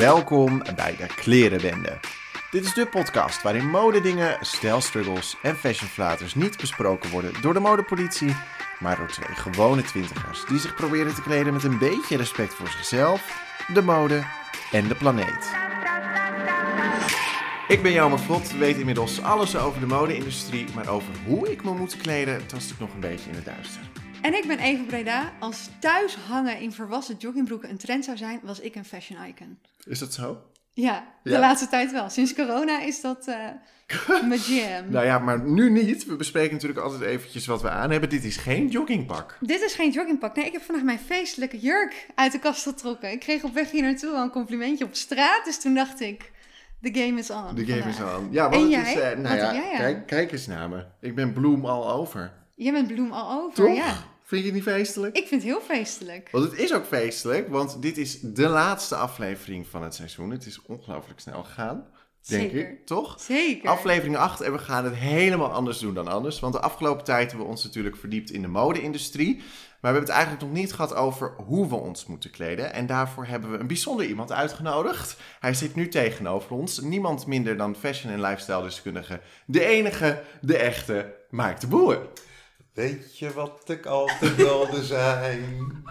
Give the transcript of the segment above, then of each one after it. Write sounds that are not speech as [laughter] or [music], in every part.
Welkom bij de Klerenwende. Dit is de podcast waarin modedingen, stijlstruggles en fashionflaters niet besproken worden door de modepolitie, maar door twee gewone twintigers die zich proberen te kleden met een beetje respect voor zichzelf, de mode en de planeet. Ik ben Jelmer Vlot, weet inmiddels alles over de mode-industrie, maar over hoe ik me moet kleden tast ik nog een beetje in het duister. En ik ben Eva Breda. Als thuis hangen in verwassen joggingbroeken een trend zou zijn, was ik een fashion icon. Is dat zo? Ja, de Ja. laatste tijd wel. Sinds corona is dat eh [laughs] mijn jam. Nou ja, maar nu niet. We bespreken natuurlijk altijd eventjes wat we aan hebben. Dit is geen joggingpak. Dit is geen joggingpak. Nee, ik heb vandaag mijn feestelijke jurk uit de kast getrokken. Ik kreeg op weg hier naartoe al een complimentje op straat. Dus toen dacht ik, the game is on. De game is aan. Ja, want En het is, eh, nou Wat ja, jij kijk, kijk eens naar me. Ik ben bloem al over. Jij bent bloem al over, Toch? ja. Vind je het niet feestelijk? Ik vind het heel feestelijk. Want het is ook feestelijk, want dit is de laatste aflevering van het seizoen. Het is ongelooflijk snel gegaan, denk Zeker. ik, toch? Zeker. Aflevering 8 en we gaan het helemaal anders doen dan anders. Want de afgelopen tijd hebben we ons natuurlijk verdiept in de mode-industrie. Maar we hebben het eigenlijk nog niet gehad over hoe we ons moeten kleden. En daarvoor hebben we een bijzonder iemand uitgenodigd. Hij zit nu tegenover ons. Niemand minder dan fashion- en lifestyle-deskundige. De enige, de echte, Mike de Boer. Weet je wat ik altijd wilde zijn?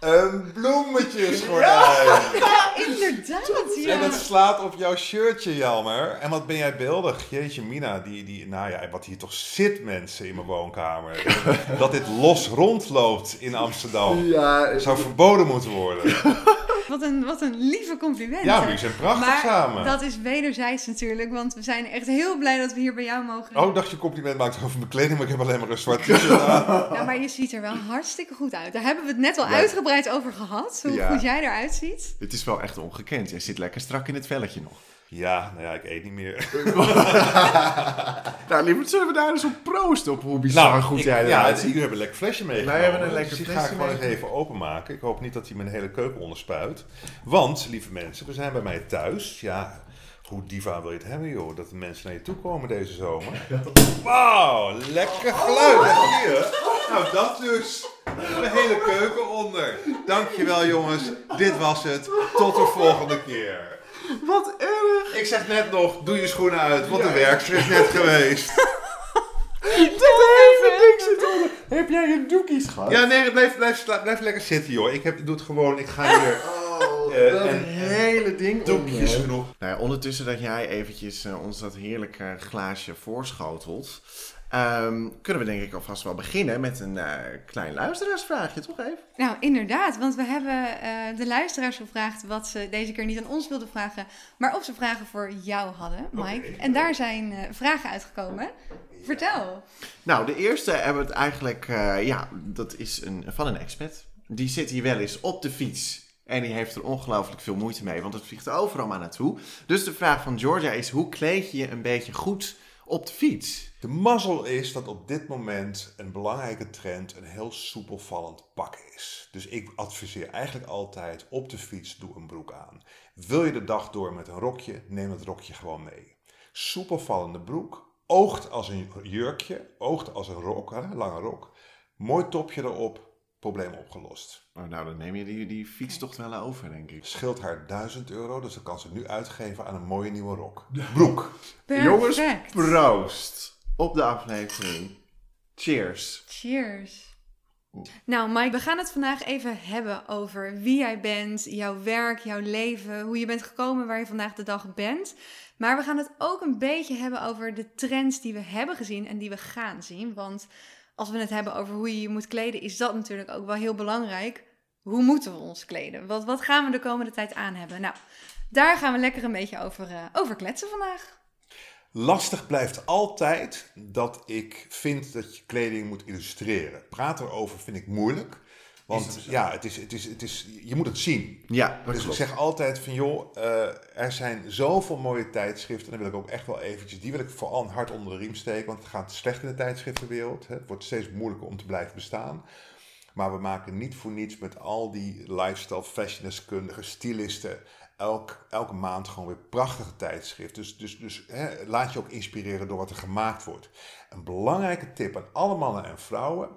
Een bloemetjesgordijn. Ja, inderdaad. Ja. En dat slaat op jouw shirtje, Jelmer. En wat ben jij beeldig. Jeetje, Mina, die, die, nou ja, wat hier toch zit, mensen, in mijn woonkamer. Dat dit los rondloopt in Amsterdam. Ja, Zou verboden moeten worden. [laughs] Wat, een, wat een lieve compliment. Ja, jullie zijn prachtig maar samen. dat is wederzijds natuurlijk, want we zijn echt heel blij dat we hier bij jou mogen. Oh, ik dacht je compliment maakt over mijn kleding, maar ik heb alleen maar een zwart t-shirt aan. [laughs] Ja, maar je ziet er wel hartstikke goed uit. Daar hebben we het net al Ja. uitgebreid over gehad, hoe Ja. goed jij eruit ziet. Het is wel echt ongekend. Jij zit lekker strak in het velletje nog. Ja, nou ja, ik eet niet meer. [laughs] Nou, lieverd, zullen we daar eens op proosten op hoe bizar goed Nou, ik- jij Ja, eruit het, ziet? jullie hebben een lekker flesje meegenomen. Wij hebben een lekker dus die ga ik flesje gewoon even openmaken. Ik hoop niet dat hij mijn hele keuken onderspuit. Want, lieve mensen, we zijn bij mij thuis. Ja, hoe diva wil je het hebben, joh? Dat de mensen naar je toe komen deze zomer. [laughs] Wauw, lekker geluid. je? Nou, dat dus. De hele keuken onder. Dankjewel, jongens. Dit was het. Tot de volgende keer. Wat erg! Ik zeg net nog, doe je schoenen uit, want de werkster is net [laughs] geweest. Dit hele ding zit onder. Heb jij je doekies gehad? Ja, nee, blijf, blijf, lekker zitten, joh. Ik, heb, doe het gewoon. Ik ga hier. [laughs] Oh, Eh, dat en- hele ding Doekjes genoeg. Nou ja, ondertussen dat jij eventjes eh, ons dat heerlijke glaasje voorschotelt... ehm, kunnen we denk ik alvast wel beginnen met een eh, klein luisteraarsvraagje, toch even? Nou, inderdaad, want we hebben eh, de luisteraars gevraagd wat ze deze keer niet aan ons wilden vragen, maar of ze vragen voor jou hadden, Mike. En daar zijn eh, vragen uitgekomen. Vertel. Nou, de eerste hebben we het eigenlijk, ja, dat is een, van een expat. Die zit hier wel eens op de fiets. En die heeft er ongelooflijk veel moeite mee, want het vliegt overal maar naartoe. Dus de vraag van Georgia is, hoe kleed je je een beetje goed op de fiets? De mazzel is dat op dit moment een belangrijke trend een heel soepel vallend pak is. Dus ik adviseer eigenlijk altijd op de fiets doe een broek aan. Wil je de dag door met een rokje, neem het rokje gewoon mee. Soepel vallende broek, oogt als een jurkje, oogt als een rok, lange rok. Mooi topje erop, probleem opgelost. Oh, nou, dan neem je die, die fietstocht wel over, denk ik. Scheelt haar 1000 euro, dus dan kan ze nu uitgeven aan een mooie nieuwe rok. [laughs] Broek. Jongens, proost op de aflevering. Cheers. Cheers. Nou, Mike, we gaan het vandaag even hebben over wie jij bent, jouw werk, jouw leven, hoe je bent gekomen waar je vandaag de dag bent. Maar we gaan het ook een beetje hebben over de trends die we hebben gezien en die we gaan zien. Want als we het hebben over hoe je je moet kleden, is dat natuurlijk ook wel heel belangrijk. Hoe moeten we ons kleden? Wat, wat gaan we de komende tijd aan hebben? Nou, daar gaan we lekker een beetje over, eh, over kletsen vandaag. Lastig blijft altijd dat ik vind dat je kleding moet illustreren. Praten erover vind ik moeilijk. Want ja, het is, het is, het is, je moet het zien. Ja, dat Dus ik klopt. zeg altijd van joh, eh, er zijn zoveel mooie tijdschriften. En dan wil ik ook echt wel eventjes, die wil ik vooral een hart onder de riem steken. Want het gaat slecht in de tijdschriftenwereld. Hè. Het wordt steeds moeilijker om te blijven bestaan. Maar we maken niet voor niets met al die lifestyle fashion-deskundigen, stylisten, elk, elke maand gewoon weer prachtige tijdschriften. Dus, dus, dus hè, laat je ook inspireren door wat er gemaakt wordt. Een belangrijke tip aan alle mannen en vrouwen,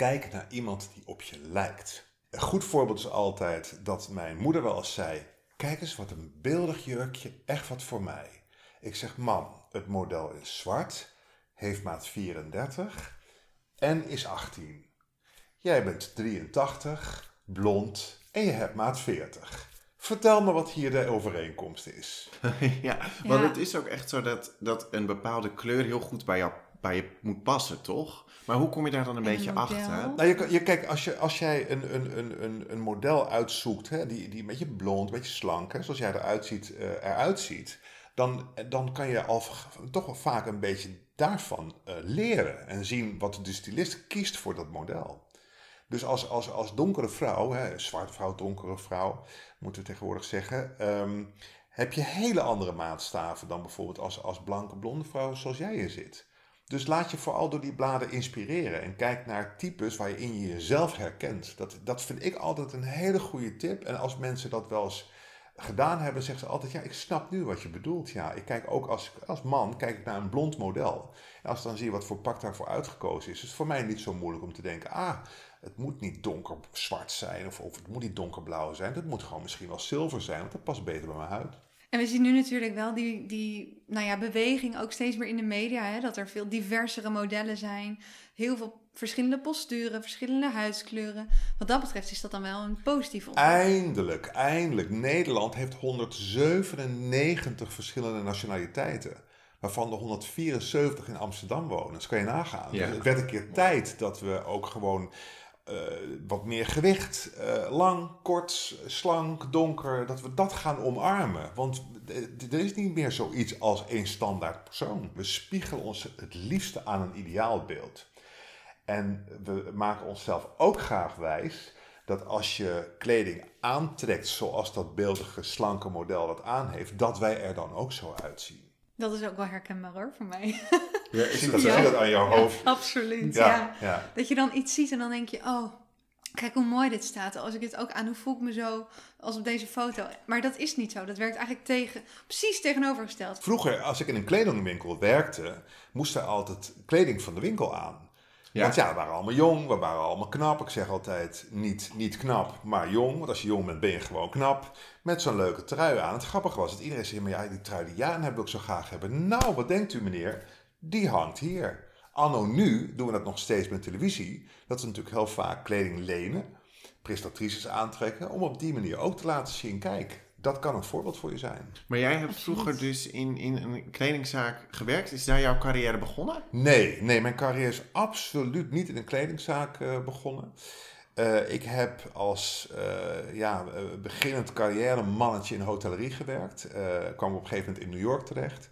kijk naar iemand die op je lijkt. Een goed voorbeeld is altijd dat mijn moeder wel eens zei, kijk eens wat een beeldig jurkje, echt wat voor mij. Ik zeg, mam, het model is zwart, heeft maat 34 en is 18. Jij bent 83, blond en je hebt maat 40. Vertel me wat hier de overeenkomst is. [laughs] ja, want het is ook echt zo dat, dat een bepaalde kleur heel goed bij, jou, bij je moet passen, toch? Maar hoe kom je daar dan een beetje achter? Nou, je, je, kijk, als, je, als jij een, een, een, een model uitzoekt, hè, die, die een beetje blond, een beetje slank, hè, zoals jij eruit ziet, uh, eruit ziet dan, dan kan je al toch wel vaak een beetje daarvan uh, leren en zien wat de stylist kiest voor dat model. Dus als, als, als donkere vrouw, hè, zwarte vrouw, donkere vrouw, moeten we tegenwoordig zeggen, um, heb je hele andere maatstaven dan bijvoorbeeld als, als blanke blonde vrouw zoals jij hier zit. Dus laat je vooral door die bladen inspireren en kijk naar types waarin je jezelf herkent. Dat, dat vind ik altijd een hele goede tip. En als mensen dat wel eens gedaan hebben, zeggen ze altijd: Ja, ik snap nu wat je bedoelt. Ja, ik kijk ook als, als man kijk ik naar een blond model. En als dan zie wat voor pak daarvoor uitgekozen is, is het voor mij niet zo moeilijk om te denken: Ah, het moet niet donker zwart zijn of, of het moet niet donkerblauw zijn. Het moet gewoon misschien wel zilver zijn, want dat past beter bij mijn huid. En we zien nu natuurlijk wel die, die nou ja, beweging ook steeds meer in de media. Hè? Dat er veel diversere modellen zijn. Heel veel verschillende posturen, verschillende huidskleuren. Wat dat betreft is dat dan wel een positief ontwikkeling. Eindelijk, eindelijk. Nederland heeft 197 verschillende nationaliteiten. Waarvan er 174 in Amsterdam wonen. Dat kan je nagaan. Dus het werd een keer tijd dat we ook gewoon uh, wat meer gewicht, uh, lang, kort, slank, donker, dat we dat gaan omarmen. Want er is niet meer zoiets als één standaard persoon. We spiegelen ons het liefste aan een ideaalbeeld. En we maken onszelf ook graag wijs dat als je kleding aantrekt zoals dat beeldige, slanke model dat aan heeft, dat wij er dan ook zo uitzien. Dat is ook wel herkenbaar hoor, voor mij. [laughs] Ja, ik zie dat, ja. dat aan jouw hoofd. absoluut, ja, ja. Dat je dan iets ziet en dan denk je, oh, kijk hoe mooi dit staat. Als ik dit ook aan, hoe voel ik me zo als op deze foto? Maar dat is niet zo. Dat werkt eigenlijk tegen, precies tegenovergesteld. Vroeger, als ik in een kledingwinkel werkte, moest er altijd kleding van de winkel aan. Ja. Want ja, we waren allemaal jong, we waren allemaal knap. Ik zeg altijd niet, niet knap, maar jong. Want als je jong bent, ben je gewoon knap. Met zo'n leuke trui aan. Het grappige was dat iedereen zei, maar ja, die trui die Jaan heb ik zo graag hebben. Nou, wat denkt u meneer? Die hangt hier. Anno nu doen we dat nog steeds met televisie. Dat we natuurlijk heel vaak kleding lenen, prestatrices aantrekken. Om op die manier ook te laten zien, kijk, dat kan een voorbeeld voor je zijn. Maar jij hebt vroeger dus in, in een kledingzaak gewerkt. Is daar jouw carrière begonnen? Nee, nee mijn carrière is absoluut niet in een kledingzaak uh, begonnen. Uh, ik heb als uh, ja, beginnend carrière mannetje in hotellerie gewerkt. kwam op een gegeven moment in New York terecht.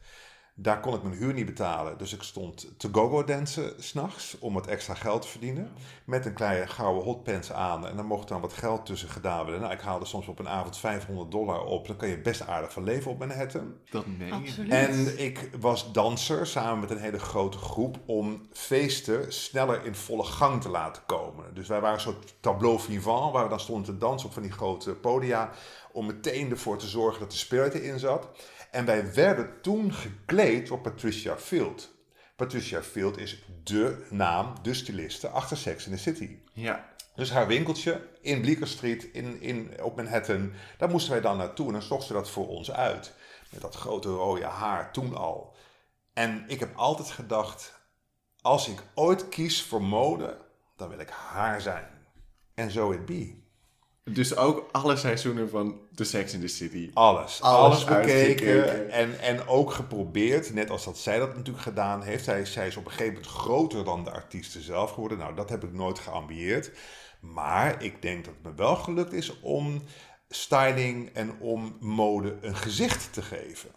Daar kon ik mijn huur niet betalen. Dus ik stond te go-go dansen s'nachts om wat extra geld te verdienen. Met een kleine gouden hotpants aan. En dan mocht dan wat geld tussen gedaan worden. Nou, ik haalde soms op een avond 500 dollar op. Dan kan je best aardig van leven op Manhattan. Dat meen je. En ik was danser samen met een hele grote groep om feesten sneller in volle gang te laten komen. Dus wij waren een soort tableau vivant waar we dan stonden te dansen op van die grote podia. Om meteen ervoor te zorgen dat de spirit erin zat. En wij werden toen gekleed door Patricia Field. Patricia Field is de naam, de styliste achter Sex in the City. Ja. Dus haar winkeltje in Bleecker Street in, in, op Manhattan, daar moesten wij dan naartoe en dan zocht ze dat voor ons uit. Met dat grote rode haar toen al. En ik heb altijd gedacht, als ik ooit kies voor mode, dan wil ik haar zijn. En zo it be. Dus ook alle seizoenen van The Sex in the City. Alles. Alles, bekeken en, en ook geprobeerd. Net als dat zij dat natuurlijk gedaan heeft. Zij, zij is op een gegeven moment groter dan de artiesten zelf geworden. Nou, dat heb ik nooit geambieerd. Maar ik denk dat het me wel gelukt is om styling en om mode een gezicht te geven.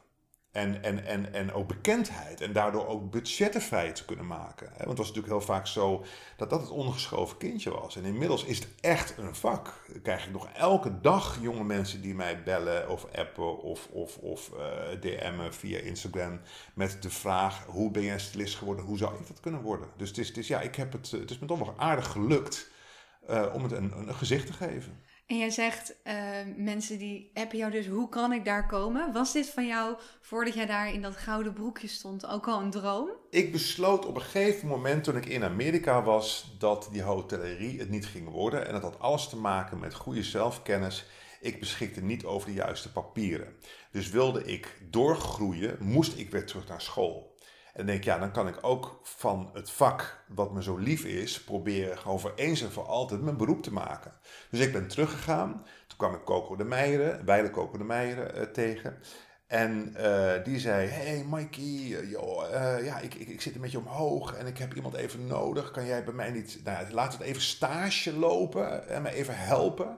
En, en, en, en ook bekendheid. En daardoor ook budgetten vrij te kunnen maken. Want het was natuurlijk heel vaak zo dat dat het ongeschoven kindje was. En inmiddels is het echt een vak. Dan krijg ik nog elke dag jonge mensen die mij bellen of appen of, of, of uh, DM'en via Instagram. Met de vraag: hoe ben jij stylist geworden? Hoe zou ik dat kunnen worden? Dus het is, het is, ja, ik heb het, het is me toch wel aardig gelukt uh, om het een, een gezicht te geven. En jij zegt, uh, mensen die appen jou dus, hoe kan ik daar komen? Was dit van jou, voordat jij daar in dat gouden broekje stond, ook al een droom? Ik besloot op een gegeven moment, toen ik in Amerika was, dat die hotellerie het niet ging worden. En dat had alles te maken met goede zelfkennis. Ik beschikte niet over de juiste papieren. Dus wilde ik doorgroeien, moest ik weer terug naar school. En denk ja, dan kan ik ook van het vak wat me zo lief is, proberen gewoon voor eens en voor altijd mijn beroep te maken. Dus ik ben teruggegaan. Toen kwam ik Coco de Meijeren, Weile Coco de Meijeren uh, tegen. En uh, die zei, hey Mikey, uh, ja, ik, ik, ik zit een beetje omhoog en ik heb iemand even nodig. Kan jij bij mij niet, nou, laat het even stage lopen en me even helpen.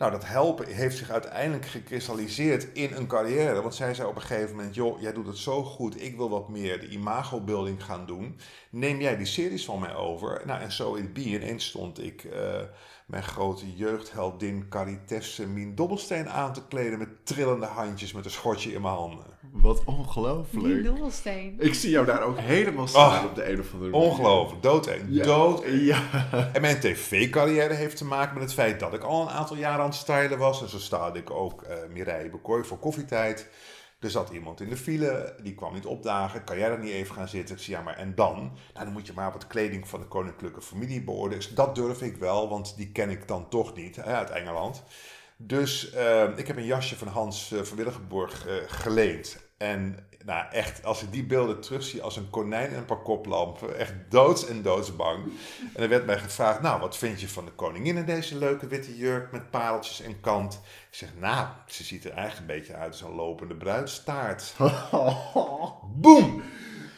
Nou, dat helpen heeft zich uiteindelijk gekristalliseerd in een carrière. Want zij zei op een gegeven moment: Joh, jij doet het zo goed. Ik wil wat meer de imago-building gaan doen. Neem jij die series van mij over? Nou, en zo in het ineens stond ik uh, mijn grote jeugdheldin Caritesse Mien Dobbelsteen aan te kleden. Met trillende handjes, met een schortje in mijn handen. Wat ongelooflijk. Mien Dobbelsteen. Ik zie jou daar ook helemaal staan op de een of andere manier. Ongelooflijk. Dood en ja. dood. Ja. En mijn tv-carrière heeft te maken met het feit dat ik al een aantal jaren aan het stylen was. En zo staat ik ook uh, Mireille Bekooi voor Koffietijd. Er zat iemand in de file, die kwam niet opdagen. Kan jij daar niet even gaan zitten? Ik zei, ja, maar en dan? Nou, dan moet je maar wat kleding van de koninklijke familie beoordelen. Dat durf ik wel, want die ken ik dan toch niet hè, uit Engeland. Dus uh, ik heb een jasje van Hans uh, van Willigenborg uh, geleend. En nou, echt, als ik die beelden terugzie als een konijn en een paar koplampen, echt doods en doodsbang. En er werd mij gevraagd, nou, wat vind je van de koningin in deze leuke witte jurk met pareltjes en kant? Ik zeg, nou, ze ziet er eigenlijk een beetje uit als een lopende bruidstaart. [laughs] Boom!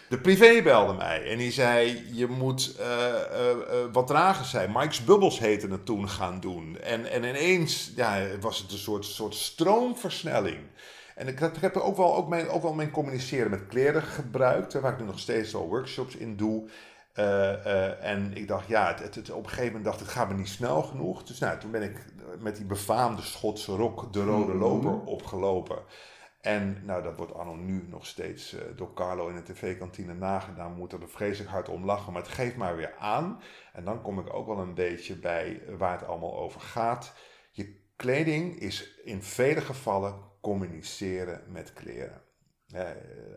De privé belde mij en die zei: Je moet uh, uh, uh, wat dragen zijn. Mike's Bubbles heette het toen gaan doen. En, en ineens ja, was het een soort, soort stroomversnelling. En ik heb ook wel, ook, mijn, ook wel mijn communiceren met kleren gebruikt, waar ik nu nog steeds al workshops in doe. en ik dacht, ja, het, het, op een gegeven moment dacht ik, het gaat me niet snel genoeg. Dus nou, toen ben ik met die befaamde Schotse rok, de rode loper, opgelopen. En nou, dat wordt anno nu nog steeds uh, door Carlo in de tv-kantine nagedaan. We moeten er vreselijk hard om lachen, maar het geeft maar weer aan. En dan kom ik ook wel een beetje bij waar het allemaal over gaat. Je kleding is in vele gevallen communiceren met kleren.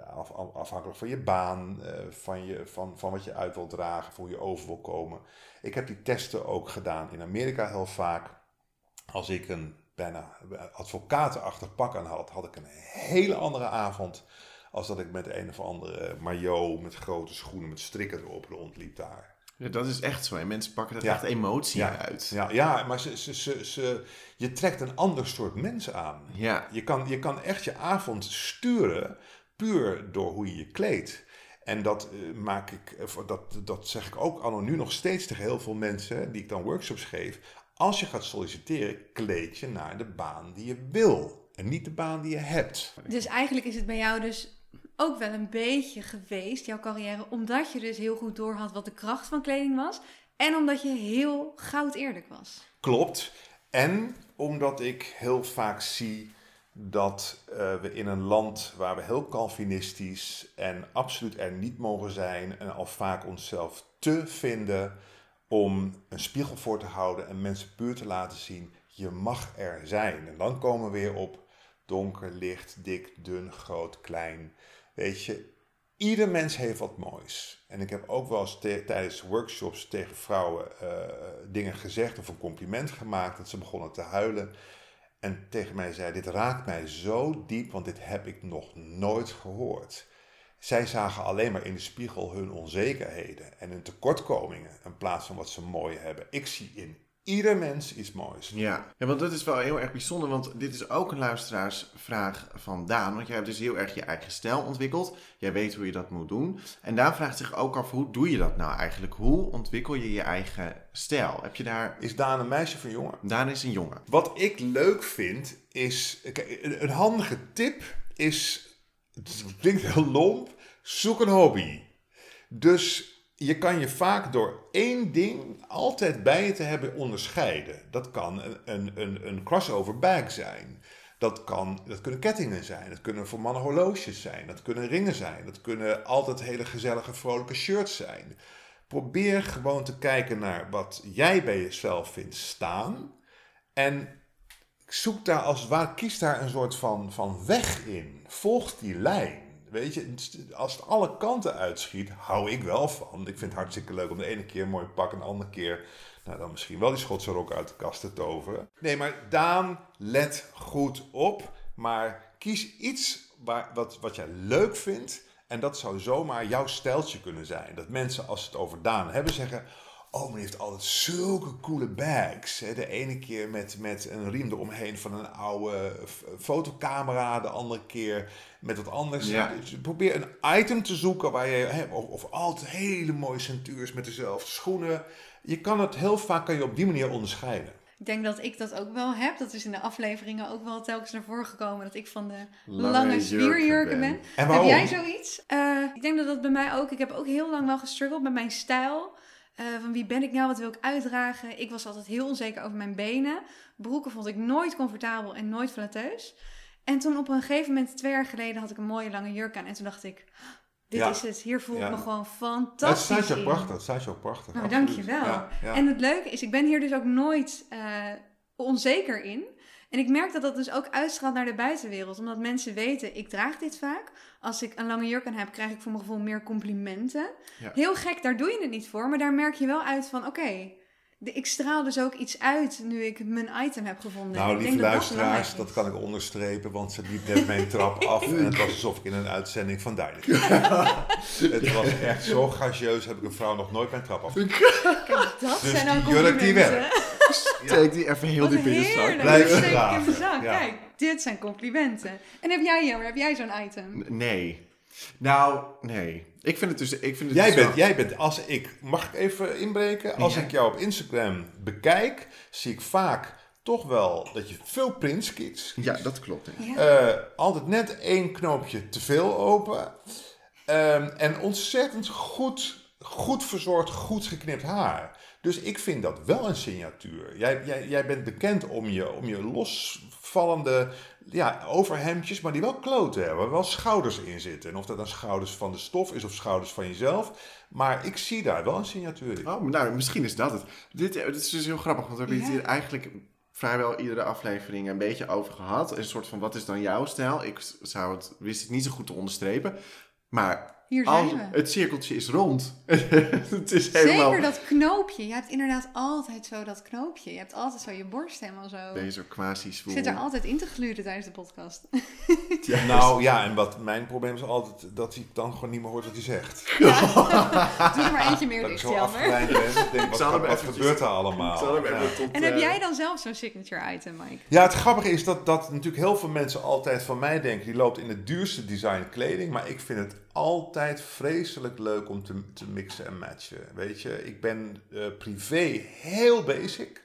Af, afhankelijk van je baan, eh, van, je, van, van wat je uit wil dragen, voor je over wil komen. Ik heb die testen ook gedaan in Amerika heel vaak. Als ik een bijna advocatenachtig pak aan had, had ik een hele andere avond als dat ik met een of andere maillot met grote schoenen met strikken erop rondliep daar. Ja, dat is echt zo. En mensen pakken er echt emotie uit. Ja, ja maar ze, ze, ze, ze, je trekt een ander soort mensen aan. Ja. Je, kan, je kan echt je avond sturen puur door hoe je je kleedt. En dat uh, maak ik, dat, dat zeg ik ook anno nu nog steeds tegen heel veel mensen die ik dan workshops geef. Als je gaat solliciteren, kleed je naar de baan die je wil. En niet de baan die je hebt. Dus eigenlijk is het bij jou dus ook wel een beetje geweest, jouw carrière, omdat je dus heel goed doorhad wat de kracht van kleding was. En omdat je heel goud eerlijk was. Klopt. En omdat ik heel vaak zie dat uh, we in een land waar we heel Calvinistisch en absoluut er niet mogen zijn en al vaak onszelf te vinden om een spiegel voor te houden en mensen puur te laten zien, je mag er zijn. En dan komen we weer op donker, licht, dik, dun, groot, klein. Weet je, ieder mens heeft wat moois. En ik heb ook wel eens tijdens workshops tegen vrouwen uh, dingen gezegd of een compliment gemaakt dat ze begonnen te huilen. En tegen mij zei: Dit raakt mij zo diep, want dit heb ik nog nooit gehoord. Zij zagen alleen maar in de spiegel hun onzekerheden en hun tekortkomingen in plaats van wat ze mooi hebben. Ik zie in ieder mens iets moois. Ja. ja, want dat is wel heel erg bijzonder, want dit is ook een luisteraarsvraag van Daan. Want jij hebt dus heel erg je eigen stijl ontwikkeld. Jij weet hoe je dat moet doen. En Daan vraagt zich ook af, hoe doe je dat nou eigenlijk? Hoe ontwikkel je je eigen stijl? Heb je daar... Is Daan een meisje of een jongen? Daan is een jongen. Wat ik leuk vind, is... een handige tip is... Het klinkt heel lomp. Zoek een hobby. Dus je kan je vaak door één ding altijd bij je te hebben onderscheiden. Dat kan een, een, een, een crossover bag zijn. Dat, kan, dat kunnen kettingen zijn. Dat kunnen voor mannen horloges zijn. Dat kunnen ringen zijn. Dat kunnen altijd hele gezellige, vrolijke shirts zijn. Probeer gewoon te kijken naar wat jij bij jezelf vindt staan. En zoek daar als ware, kies daar een soort van, van weg in. Volg die lijn. Weet je, als het alle kanten uitschiet, hou ik wel van. Ik vind het hartstikke leuk om de ene keer een mooi pak en de andere keer Nou, dan misschien wel die Schotse rok uit de kast te toveren. Nee, maar Daan, let goed op. Maar kies iets waar, wat, wat jij leuk vindt. En dat zou zomaar jouw steltje kunnen zijn. Dat mensen, als ze het over Daan hebben, zeggen... Oh, men heeft altijd zulke coole bags. De ene keer met, met een riem eromheen van een oude fotocamera. De andere keer met wat anders. Ja. Dus probeer een item te zoeken waar je... hè, Of, of altijd hele mooie centuurs met dezelfde schoenen. Je kan het heel vaak kan je op die manier onderscheiden. Ik denk dat ik dat ook wel heb. Dat is in de afleveringen ook wel telkens naar voren gekomen. Dat ik van de Lange lange, ben. ben. En Heb jij zoiets? Eh, ik denk dat dat bij mij ook. Ik heb ook heel lang wel gestruggeld met mijn stijl. Eh, van wie ben ik nou? Wat wil ik uitdragen? Ik was altijd heel onzeker over mijn benen. Broeken vond ik nooit comfortabel en nooit flatteus. En toen op een gegeven moment, twee jaar geleden, had ik een mooie lange jurk aan. En toen dacht ik, dit Ja. is het. Hier voel ik Ja. me gewoon Het fantastisch staat jou in. prachtig. Het staat jou prachtig. Nou, dankjewel. Ja. En het leuke is, ik ben hier dus ook nooit eh, onzeker in. En ik merk dat dat dus ook uitstraalt naar de buitenwereld. Omdat mensen weten, ik draag dit vaak. Als ik een lange jurk aan heb, krijg ik voor mijn gevoel meer complimenten. Ja. Heel gek, daar doe je het niet voor. Maar daar merk je wel uit van, oké, ik straal dus ook iets uit nu ik mijn item heb gevonden. Nou, ik lieve denk dat dat luisteraars, dat is. kan ik onderstrepen, want ze liep net mijn trap af en het was alsof ik in een uitzending van Duidelijk. [laughs] het was echt zo gracieus, heb ik een vrouw nog nooit mijn trap af. Kijk, dat Dus zijn ook die jurk die complimenten. Steek die even heel diep in de zak. Blijf Steek ik in de zak. Ja. Kijk, dit zijn complimenten. En heb jij, Jammer, heb jij zo'n item? Nee. Nou, nee. Ik vind het dus... Ik vind het Jij dus bent, jij bent, als ik, mag ik even inbreken? Als Ja. ik jou op Instagram bekijk, zie ik vaak toch wel dat je veel prints kiest. Ja, dat klopt. Ja. Eh, altijd net één knoopje te veel open. Ehm, en ontzettend goed, goed verzorgd, goed geknipt haar. Dus ik vind dat wel een signatuur. Jij, jij, jij bent bekend om je, om je losvallende ja, overhemdjes, maar die wel kloten hebben. Waar wel schouders in zitten. En of dat dan schouders van de stof is of schouders van jezelf. Maar ik zie daar wel een signatuur in. Oh, nou, misschien is dat het. Dit, dit is dus heel grappig, want we hebben het hier eigenlijk vrijwel iedere aflevering een beetje over gehad. Een soort van, wat is dan jouw stijl? Ik zou het, wist het niet zo goed te onderstrepen. Maar Hier als, zijn we. het cirkeltje is rond. [laughs] het is helemaal... Zeker dat knoopje. Je hebt inderdaad altijd zo dat knoopje. Je hebt altijd zo je borst helemaal zo. Ben je zo quasi Ik zwoel. zit er altijd in te gluren tijdens de podcast. [laughs] Nou ja, en wat mijn probleem is altijd dat hij dan gewoon niet meer hoort wat hij zegt. [laughs] Doe er maar eentje meer Dat ik dicht, zo afgeleid ben. Ik denk, wat, wat gebeurt er allemaal? Ja. tot, En heb eh, jij dan zelf zo'n signature item, Mike? Ja, het grappige is dat, dat natuurlijk heel veel mensen altijd van mij denken... die loopt in het duurste design kleding. Maar ik vind het altijd vreselijk leuk om te, te mixen en matchen. Weet je, ik ben eh, privé heel basic.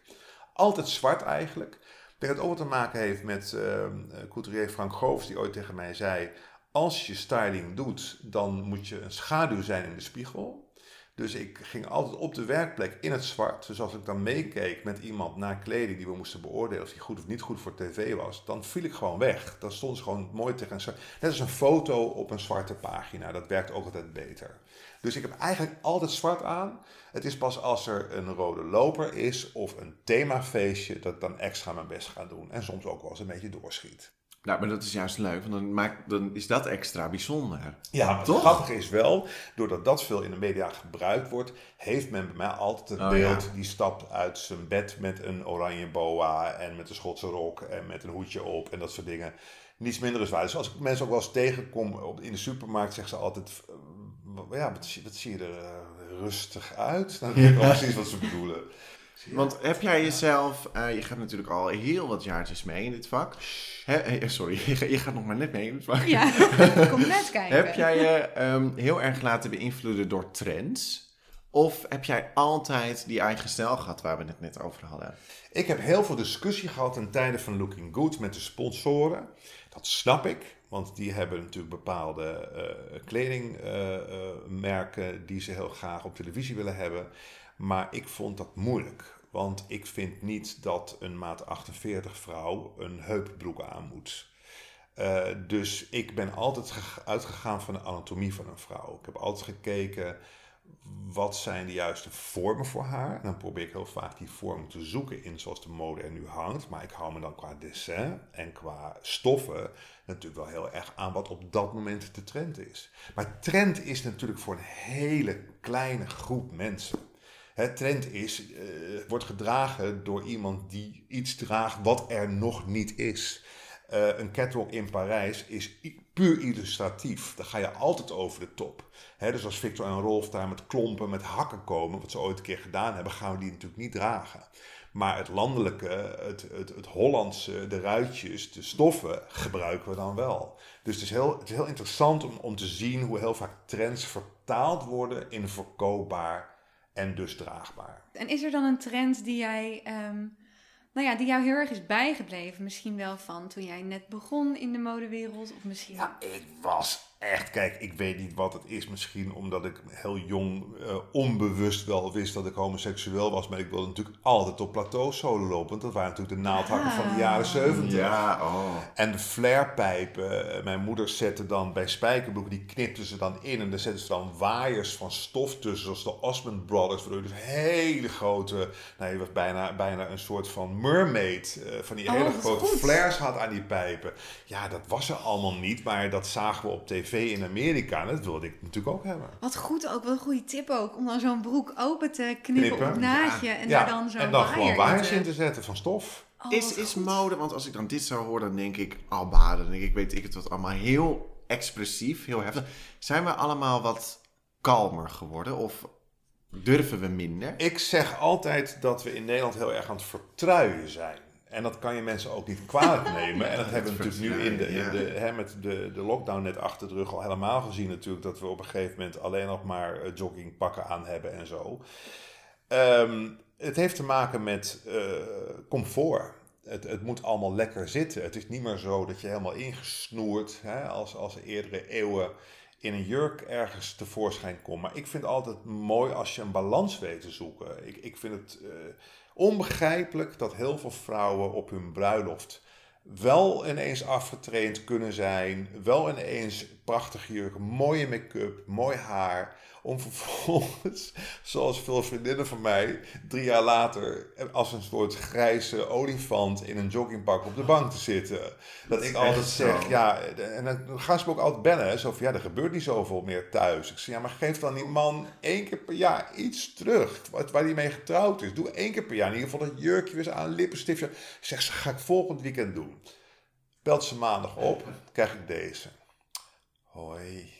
Altijd zwart eigenlijk. Ik denk dat het ook te maken heeft met eh, couturier Frank Goofs... die ooit tegen mij zei... als je styling doet, dan moet je een schaduw zijn in de spiegel... Dus ik ging altijd op de werkplek in het zwart. Dus als ik dan meekeek met iemand naar kleding die we moesten beoordelen of die goed of niet goed voor tv was, dan viel ik gewoon weg. Dan stond ze gewoon mooi tegen een. Net als een foto op een zwarte pagina. Dat werkt ook altijd beter. Dus ik heb eigenlijk altijd zwart aan. Het is pas als er een rode loper is of een themafeestje dat ik dan extra mijn best ga doen. En soms ook wel eens een beetje doorschiet. Nou, maar dat is juist leuk, want dan, maakt, dan is dat extra bijzonder. Ja, maar het Toch? grappige is wel, doordat dat veel in de media gebruikt wordt, heeft men bij mij altijd het Oh, beeld ja. die stapt uit zijn bed met een oranje boa en met een Schotse rok en met een hoedje op en dat soort dingen. Niets minder is waar. Dus als ik mensen ook wel eens tegenkom op, in de supermarkt, zeggen ze altijd, ja, wat, zie- wat zie je er eh, rustig uit? Nou, [laughs] Dan weet ik precies wat ze bedoelen. Want heb jij jezelf, eh, je gaat natuurlijk al heel wat jaartjes mee in dit vak. Hè, eh, sorry, [laughs] je, ga- je gaat nog maar net mee in dit vak. Ja, [laughs] kom net kijken. Heb jij je ehm, heel erg laten beïnvloeden door trends? Of heb jij altijd die eigen stijl gehad waar we het net over hadden? Ik heb heel veel discussie gehad ten tijde van Looking Good met de sponsoren. Dat snap ik, want die hebben natuurlijk bepaalde kledingmerken die ze heel graag op televisie willen hebben. Maar ik vond dat moeilijk, want ik vind niet dat een maat 48 vrouw een heupbroek aan moet. Eh, dus ik ben altijd ge- uitgegaan van de anatomie van een vrouw. Ik heb altijd gekeken wat zijn de juiste vormen voor haar. En dan probeer ik heel vaak die vorm te zoeken in zoals de mode er nu hangt. Maar ik hou me dan qua dessin en qua stoffen natuurlijk wel heel erg aan wat op dat moment de trend is. Maar trend is natuurlijk voor een hele kleine groep mensen. Trend is, uh, wordt gedragen door iemand die iets draagt wat er nog niet is. Uh, een catwalk in Parijs is puur illustratief. Daar ga je altijd over de top. dus als Victor en Rolf daar met klompen, met hakken komen, wat ze ooit een keer gedaan hebben, gaan we die natuurlijk niet dragen. Maar het landelijke, het, het, het Hollandse, de ruitjes, de stoffen gebruiken we dan wel. Dus het is heel, het is heel interessant om, om te zien hoe heel vaak trends vertaald worden in verkoopbaar en dus draagbaar. En is er dan een trend die jij, um, nou ja, die jou heel erg is bijgebleven? Misschien wel van toen jij net begon in de modewereld? Of misschien... Ja, ik was echt, kijk, ik weet niet wat het is. Misschien omdat ik heel jong uh, onbewust wel wist dat ik homoseksueel was. Maar ik wilde natuurlijk altijd op plateau solo lopen. Want dat waren natuurlijk de naaldhakken van de jaren 70. Ja, oh. En de flarepijpen. Eh, mijn moeder zette dan bij spijkerbroeken, die knipte ze dan in. En daar zetten ze dan waaiers van stof tussen. Zoals de Osmond Brothers. Waardoor je dus hele grote, nou je was bijna, bijna een soort van mermaid. Uh, van die oh, hele grote goed. flares had aan die pijpen. Ja, dat was er allemaal niet. Maar dat zagen we op tv in Amerika. En dat wilde ik natuurlijk ook hebben. Wat goed ook, wat een goede tip ook. Om dan zo'n broek open te knippen, knippen. op naadje. En daar dan zo'n En dan gewoon waaiers in te zetten van stof. Oh, is, is mode, want als ik dan dit zou horen, dan denk ik Alba, dan denk ik, weet ik het wat allemaal heel expressief, heel heftig. Zijn we allemaal wat kalmer geworden of durven we minder? Ik zeg altijd dat we in Nederland heel erg aan het vertruien zijn. En dat kan je mensen ook niet kwalijk [laughs] nemen. En dat hebben we natuurlijk nu in de, in de, hè, met de, de lockdown net achter de rug al helemaal gezien natuurlijk. Dat we op een gegeven moment alleen nog maar eh, joggingpakken aan hebben en zo. Um, het heeft te maken met uh, comfort. Het, het, moet allemaal lekker zitten. Het is niet meer zo dat je helemaal ingesnoerd, hè, als, als eerdere eeuwen, in een jurk ergens tevoorschijn komt. Maar ik vind het altijd mooi als je een balans weet te zoeken. Ik, ik vind het... Uh, onbegrijpelijk dat heel veel vrouwen op hun bruiloft wel ineens afgetraind kunnen zijn, wel ineens prachtige jurk, mooie make-up, mooi haar om vervolgens, [laughs] zoals veel vriendinnen van mij, drie jaar later als een soort grijze olifant in een joggingpak op de bank te zitten. Dat, ik altijd zeg, ja, en dan gaan ze me ook altijd bellen, zo van, ja, er gebeurt niet zoveel meer thuis. Ik zeg, ja, maar geef dan die man één keer per jaar iets terug, waar hij mee getrouwd is. Doe één keer per jaar in ieder geval dat jurkje weer aan, lippenstiftje. Zeg, ze ga ik volgend weekend doen. Belt ze maandag op, krijg ik deze. Hoi.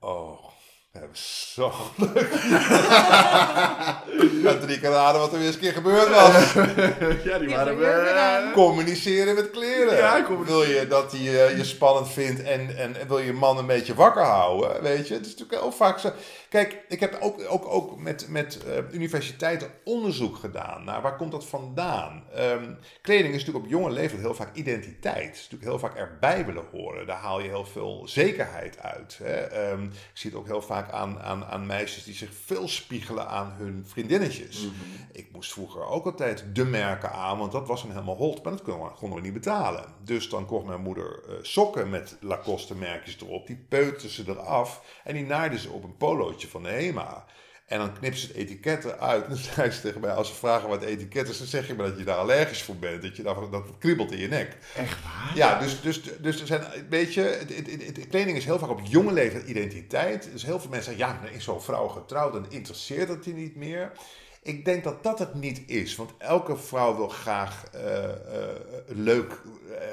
Oh. We hebben zo leuk. [laughs] drie keer raden wat er weer eens een keer gebeurd was. [laughs] ja, die waren we. Communiceren met kleren. Ja, wil je dat hij uh, je spannend vindt en, en, en, wil je man een beetje wakker houden? Weet je, het is natuurlijk heel vaak zo. Kijk, ik heb ook, ook, ook met, met uh, universiteiten onderzoek gedaan naar waar komt dat vandaan. Um, kleding is natuurlijk op jonge leeftijd heel vaak identiteit. Het is natuurlijk heel vaak erbij willen horen. Daar haal je heel veel zekerheid uit. Hè? Um, ik zie het ook heel vaak aan, aan, aan meisjes die zich veel spiegelen aan hun vriendinnetjes. Mhm. Ik moest vroeger ook altijd de merken aan, want dat was een helemaal hot. Maar dat konden we, konden we niet betalen. Dus dan kocht mijn moeder uh, sokken met Lacoste merkjes erop. Die peuten ze eraf en die naaiden ze op een polootje van de HEMA. En dan knip ze het etiket eruit. En dan zei ze tegen mij, als ze vragen wat etiket is, dan zeg je maar dat je daar allergisch voor bent. Dat je daar, dat kriebelt in je nek. Echt waar? Ja, dus, dus, dus er zijn, weet je, het, het, het, kleding is heel vaak op jonge leeftijd identiteit. Dus heel veel mensen zeggen, ja, is zo'n vrouw getrouwd, dan interesseert het die niet meer. Ik denk dat dat het niet is. Want elke vrouw wil graag uh, uh, leuk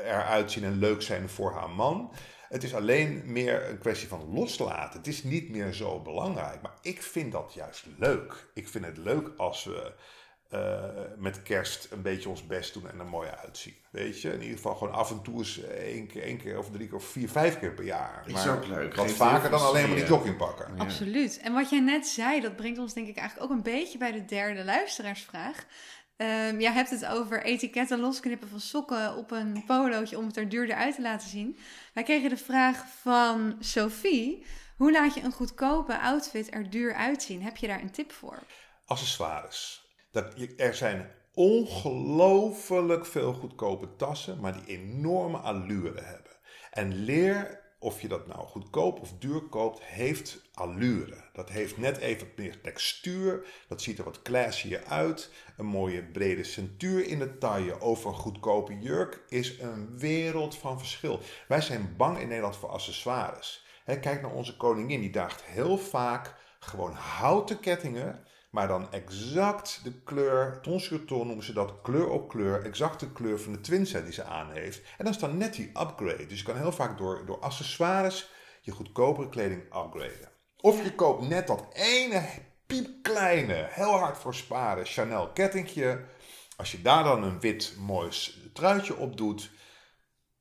eruit zien en leuk zijn voor haar man. Het is alleen meer een kwestie van loslaten. Het is niet meer zo belangrijk. Maar ik vind dat juist leuk. Ik vind het leuk als we uh, met kerst een beetje ons best doen en er mooi uitzien. Weet je, in ieder geval gewoon af en toe eens één keer, één keer of drie keer of vier, vijf keer per jaar. Maar is ook leuk. Wat vaker dan alleen maar die jogging pakken. Ja. Absoluut. En wat jij net zei, dat brengt ons denk ik eigenlijk ook een beetje bij de derde luisteraarsvraag. Um, jij hebt het over etiketten losknippen van sokken op een polootje om het er duurder uit te laten zien. Wij kregen de vraag van Sophie: hoe laat je een goedkope outfit er duur uitzien? Heb je daar een tip voor? Accessoires. Dat, er zijn ongelooflijk veel goedkope tassen, maar die enorme allure hebben. En leer of je dat nou goedkoop of duur koopt, heeft allure. Dat heeft net even meer textuur. Dat ziet er wat classier uit. Een mooie brede centuur in de taille over een goedkope jurk is een wereld van verschil. Wij zijn bang in Nederland voor accessoires. kijk naar onze koningin, die draagt heel vaak gewoon houten kettingen Maar dan exact de kleur, ton sur ton noemen ze dat, kleur op kleur, exact de kleur van de twinset die ze aan heeft. En dat is dan net die upgrade. Dus je kan heel vaak door, door accessoires je goedkopere kleding upgraden. Of je koopt net dat ene piepkleine, heel hard voor sparen Chanel kettingje. Als je daar dan een wit mooi truitje op doet,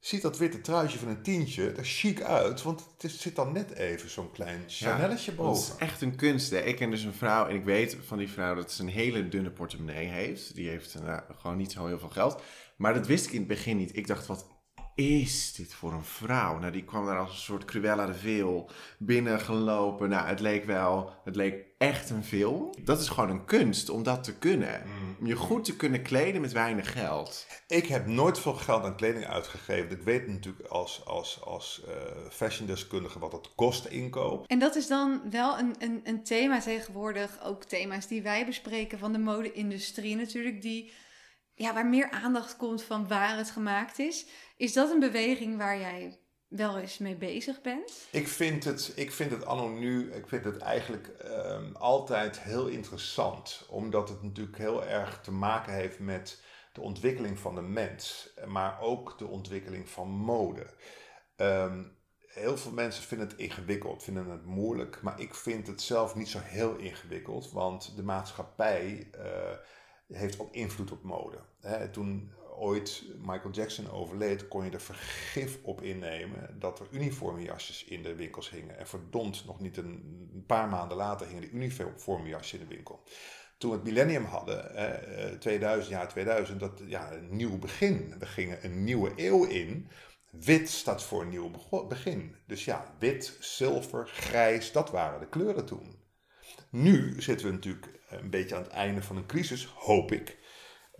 ziet dat witte truitje van een tientje er chic uit. Want het zit dan net even zo'n klein Chanelletje ja, boven. Het is echt een kunst. Hè? Ik ken dus een vrouw en ik weet van die vrouw dat ze een hele dunne portemonnee heeft. Die heeft nou, gewoon niet zo heel veel geld. Maar dat wist ik in het begin niet. Ik dacht, wat is dit voor een vrouw? Nou, die kwam daar als een soort Cruella de Vil binnengelopen. Nou, het leek wel, het leek echt een film. Dat is gewoon een kunst om dat te kunnen. Mm. Om je goed te kunnen kleden met weinig geld. Ik heb nooit veel geld aan kleding uitgegeven. Ik weet natuurlijk als, als, als uh, fashiondeskundige wat het kost inkoop. En dat is dan wel een, een, een thema tegenwoordig. Ook thema's die wij bespreken van de mode-industrie natuurlijk. Die, ja, waar meer aandacht komt van waar het gemaakt is. Is dat een beweging waar jij wel eens mee bezig bent? Ik vind het, ik vind het anno nu, ik vind het eigenlijk ehm, altijd heel interessant. Omdat het natuurlijk heel erg te maken heeft met de ontwikkeling van de mens. Maar ook de ontwikkeling van mode. Ehm, heel veel mensen vinden het ingewikkeld, vinden het moeilijk. Maar ik vind het zelf niet zo heel ingewikkeld. Want de maatschappij uh, heeft ook invloed op mode. toen ooit Michael Jackson overleed, kon je er vergif op innemen dat er uniformjasjes in de winkels hingen. En verdomd, nog niet een, paar maanden later hingen de uniformjasjes in de winkel. Toen we het millennium hadden, eh, 2000, jaar 2000, dat ja, een nieuw begin. We gingen een nieuwe eeuw in. Wit staat voor een nieuw begin. Dus ja, wit, zilver, grijs, dat waren de kleuren toen. Nu zitten we natuurlijk een beetje aan het einde van een crisis, hoop ik.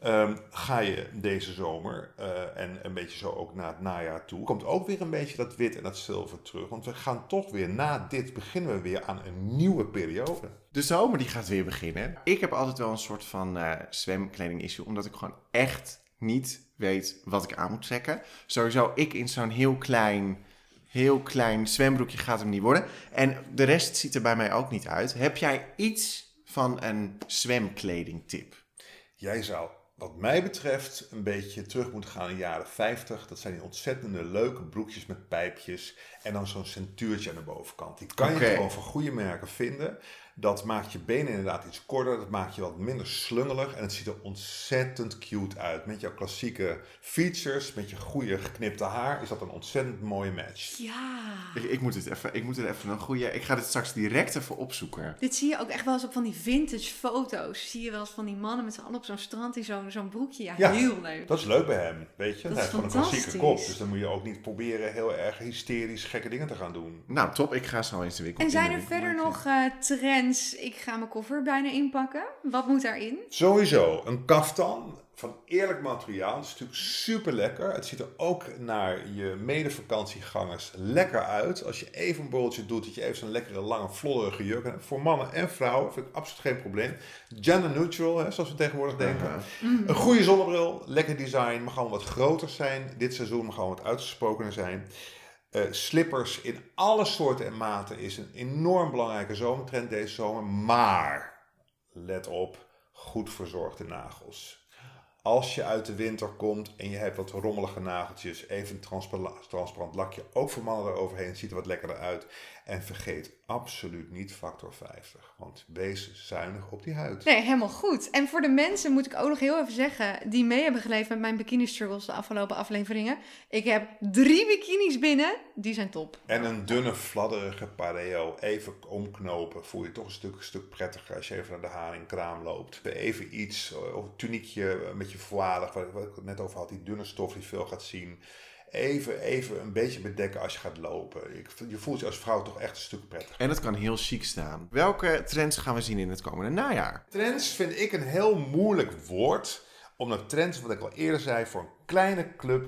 Um, ga je deze zomer uh, en een beetje zo ook naar het najaar toe, komt ook weer een beetje dat wit en dat zilver terug. Want we gaan toch weer na dit beginnen we weer aan een nieuwe periode. De zomer die gaat weer beginnen. Ik heb altijd wel een soort van uh, zwemkleding issue, omdat ik gewoon echt niet weet wat ik aan moet trekken. Sowieso, ik in zo'n heel klein, heel klein zwembroekje gaat hem niet worden. En de rest ziet er bij mij ook niet uit. Heb jij iets van een zwemkledingtip? Jij zou wat mij betreft een beetje terug moeten gaan in de jaren 50. Dat zijn die ontzettende leuke broekjes met pijpjes en dan zo'n centuurtje aan de bovenkant. Die kan je gewoon van goede merken vinden. Dat maakt je benen inderdaad iets korter. Dat maakt je wat minder slungelig. En het ziet er ontzettend cute uit. Met jouw klassieke features, met je goede geknipte haar, is dat een ontzettend mooie match. Ja. Ik, ik moet het even, ik moet er even een goede. Ik ga dit straks direct even opzoeken. Dit zie je ook echt wel eens op van die vintage foto's. Zie je wel eens van die mannen met z'n allen op zo'n strand in zo'n zo'n broekje. Ja, ja, heel leuk. Dat is leuk bij hem. Weet je, dat hij heeft gewoon een klassieke kop. Dus dan moet je ook niet proberen heel erg hysterisch gekke dingen te gaan doen. Nou, top. Ik ga zo eens de winkel. En zijn er verder nog uh, trends? Ik ga mijn koffer bijna inpakken. Wat moet daarin? Sowieso een kaftan van eerlijk materiaal. Het is natuurlijk super lekker. Het ziet er ook naar je medevakantiegangers lekker uit. Als je even een borreltje doet, dat je even zo'n lekkere lange flodderige jurk hebt. Voor mannen en vrouwen vind ik absoluut geen probleem. Gender neutral, hè, zoals we tegenwoordig denken. Een goede zonnebril, lekker design, mag gewoon wat groter zijn. Dit seizoen mag gewoon wat uitgesprokener zijn. Uh, slippers in alle soorten en maten is een enorm belangrijke zomertrend deze zomer. Maar, let op, goed verzorgde nagels. Als je uit de winter komt en je hebt wat rommelige nageltjes, even een transparant, transparant lakje, ook voor mannen eroverheen, ziet er wat lekkerder uit. En vergeet absoluut niet factor 50. Want wees zuinig op die huid. Nee, helemaal goed. En voor de mensen moet ik ook nog heel even zeggen... die mee hebben geleefd met mijn bikini struggles de afgelopen afleveringen. Ik heb drie bikinis binnen. Die zijn top. En een dunne, fladderige pareo. Even omknopen. Voel je toch een stuk, stuk prettiger als je even naar de haringkraam loopt. Even iets, of een tuniekje met je voile, wat ik het net over had. Die dunne stof die veel gaat zien even, even een beetje bedekken als je gaat lopen. Ik, je voelt je als vrouw toch echt een stuk prettiger. En het kan heel chic staan. Welke trends gaan we zien in het komende najaar? Trends vind ik een heel moeilijk woord. Omdat trends, wat ik al eerder zei, voor een kleine club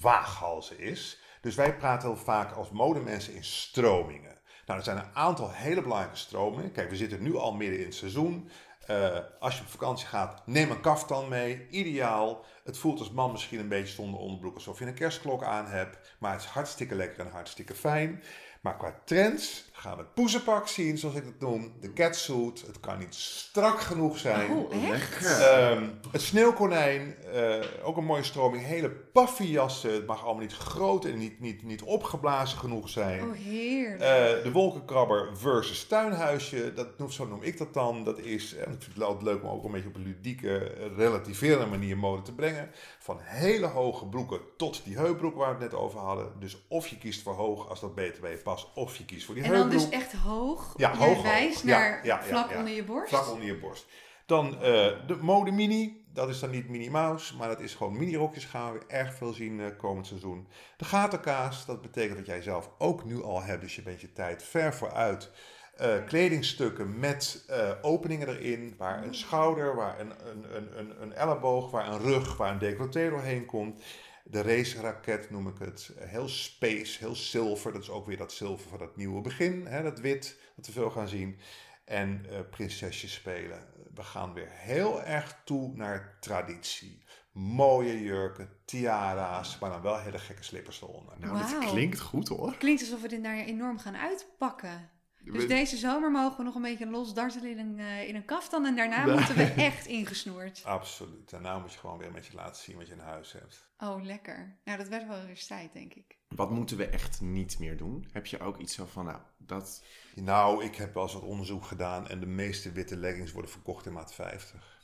waaghalzen is. Dus wij praten heel vaak als modemensen in stromingen. Nou, er zijn een aantal hele belangrijke stromingen. Kijk, we zitten nu al midden in het seizoen. Uh, als je op vakantie gaat, neem een kaftan mee. Ideaal. Het voelt als man misschien een beetje zonder onderbroek alsof je een kerstklok aan hebt. Maar het is hartstikke lekker en hartstikke fijn. Maar qua trends gaan we het poezenpak zien, zoals ik het noem. De catsuit. Het kan niet strak genoeg zijn. Oh, echt? Ehm, het sneeuwkonijn, eh, ook een mooie stroming. Hele paffiejassen. Het mag allemaal niet groot en niet, niet, niet opgeblazen genoeg zijn. Oh, heerlijk. Eh, de wolkenkrabber versus tuinhuisje, dat, zo noem ik dat dan. Dat is, en ik vind het altijd leuk om ook een beetje op een ludieke, eh, relativerende manier mode te brengen. Van hele hoge broeken tot die heupbroek waar we het net over hadden. Dus of je kiest voor hoog als dat beter bij je past, of je kiest voor die en dan dus echt hoog. Ja, Jij hoog, wijst naar ja, vlak onder je borst. Vlak onder je borst. Dan eh, de mode mini. Dat is dan niet Minnie Mouse, maar dat is gewoon mini-rokjes gaan we erg veel zien eh, komend seizoen. De gatenkaas, dat betekent dat jij zelf ook nu al hebt, dus je bent je tijd ver vooruit. Eh, kledingstukken met openingen erin, waar een schouder, waar een, een, een, een, een elleboog, waar een rug, waar een decolleté doorheen komt. De race-raket noem ik het. Heel space, heel zilver. Dat is ook weer dat zilver van het nieuwe begin. Hè, dat wit, dat we veel gaan zien. En eh prinsesjes spelen. We gaan weer heel erg toe naar traditie. Mooie jurken, tiara's, maar dan wel hele gekke slippers eronder. Nou, dit klinkt goed hoor. Klinkt alsof we dit daar enorm gaan uitpakken. Dus We- deze zomer mogen we nog een beetje los dartelen in een, eh, in een kaftan. En daarna Nee. moeten we [laughs] echt ingesnoerd. Absoluut. En nou moet je gewoon weer een beetje laten zien wat je in huis hebt. Oh, lekker. Nou, dat werd wel weer tijd, denk ik. Wat moeten we echt niet meer doen? Heb je ook iets zo van, nou, dat... Nou, ik heb wel eens wat onderzoek gedaan en de meeste witte leggings worden verkocht in maat 50.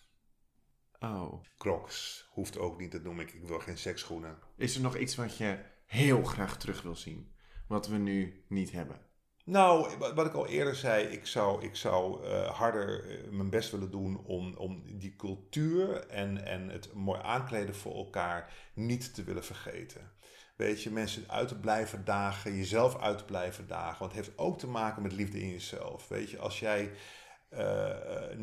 Oh. Crocs hoeft ook niet, dat noem ik. Ik wil geen seksschoenen. Is er nog iets wat je heel graag terug wil zien? Wat we nu niet hebben? Nou, wa- wat ik al eerder zei, ik zou, ik zou eh, harder eh, mijn best willen doen om, om die cultuur en, en het mooi aankleden voor elkaar niet te willen vergeten. Weet je, mensen uit te blijven dagen, jezelf uit te blijven dagen. Want het heeft ook te maken met liefde in jezelf. Weet je, als jij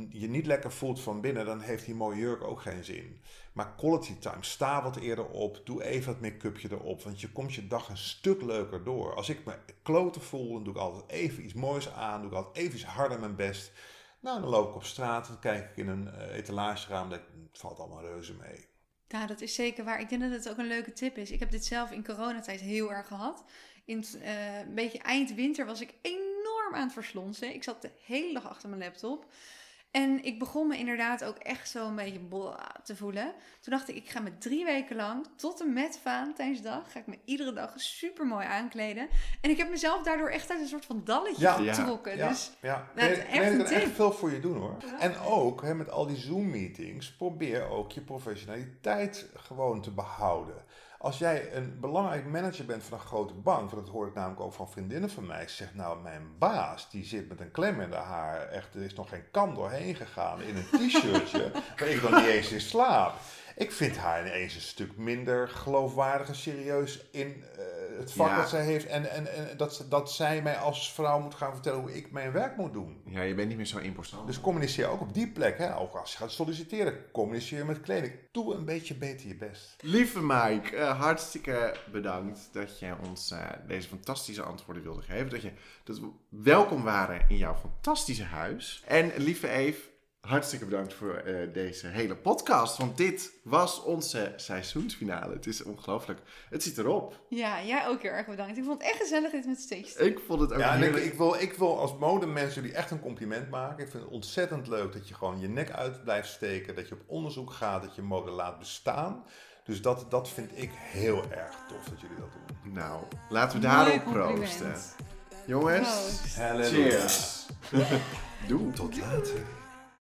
je niet lekker voelt van binnen, dan heeft die mooie jurk ook geen zin. Maar quality time, sta wat eerder op, doe even wat make-upje erop, want je komt je dag een stuk leuker door. Als ik me kloten voel, dan doe ik altijd even iets moois aan, doe ik altijd even iets harder mijn best. Nou, dan loop ik op straat, dan kijk ik in een eh, etalageraam, ik, het valt allemaal reuze mee. Ja, dat is zeker waar. Ik denk dat het ook een leuke tip is. Ik heb dit zelf in coronatijd heel erg gehad. In het, eh, een beetje eind winter was ik enorm aan het verslonsen. Ik zat de hele dag achter mijn laptop. En ik begon me inderdaad ook echt zo een beetje te voelen. Toen dacht ik, ik ga me drie weken lang tot en met Valentijnsdag... ga ik me iedere dag super mooi aankleden. En ik heb mezelf daardoor echt uit een soort van dalletje Ja. getrokken. Ja, Dus ja. dat is Nee, echt nee, een dat kan echt veel voor je doen hoor. En ook hè, met al die Zoom-meetings, probeer ook je professionaliteit gewoon te behouden. Als jij een belangrijk manager bent van een grote bank, want dat hoor ik namelijk ook van vriendinnen van mij, ze zegt nou, mijn baas die zit met een klem in de haar, echt, er is nog geen kam doorheen gegaan in een t-shirtje, [laughs] waar ik nog niet eens in slaap. Ik vind haar ineens een stuk minder geloofwaardig en serieus in eh, het vak Ja. dat zij heeft. En, en, en dat, dat zij mij als vrouw moet gaan vertellen hoe ik mijn werk moet doen. Ja, je bent niet meer zo imposant. Dus communiceer ook op die plek. Hè? Ook als je gaat solliciteren, communiceer met kleding. Doe een beetje beter je best. Lieve Mike, eh, hartstikke bedankt dat je ons eh, deze fantastische antwoorden wilde geven. Dat, je, dat we welkom waren in jouw fantastische huis. En lieve Eve, hartstikke bedankt voor eh, deze hele podcast. Want dit was onze seizoensfinale. Het is ongelooflijk. Het zit erop. ja, jij ook heel erg bedankt. Ik vond het echt gezellig dit met steeds. Ik vond het ook Ja, ik, ik, wil, ik wil als modemens jullie echt een compliment maken. Ik vind het ontzettend leuk dat je gewoon je nek uit blijft steken. Dat je op onderzoek gaat, dat je mode laat bestaan. Dus dat, dat vind ik heel erg tof dat jullie dat doen. Nou, laten we daarop proosten. Jongens, Proost. Cheers. [laughs] Doe. Tot later.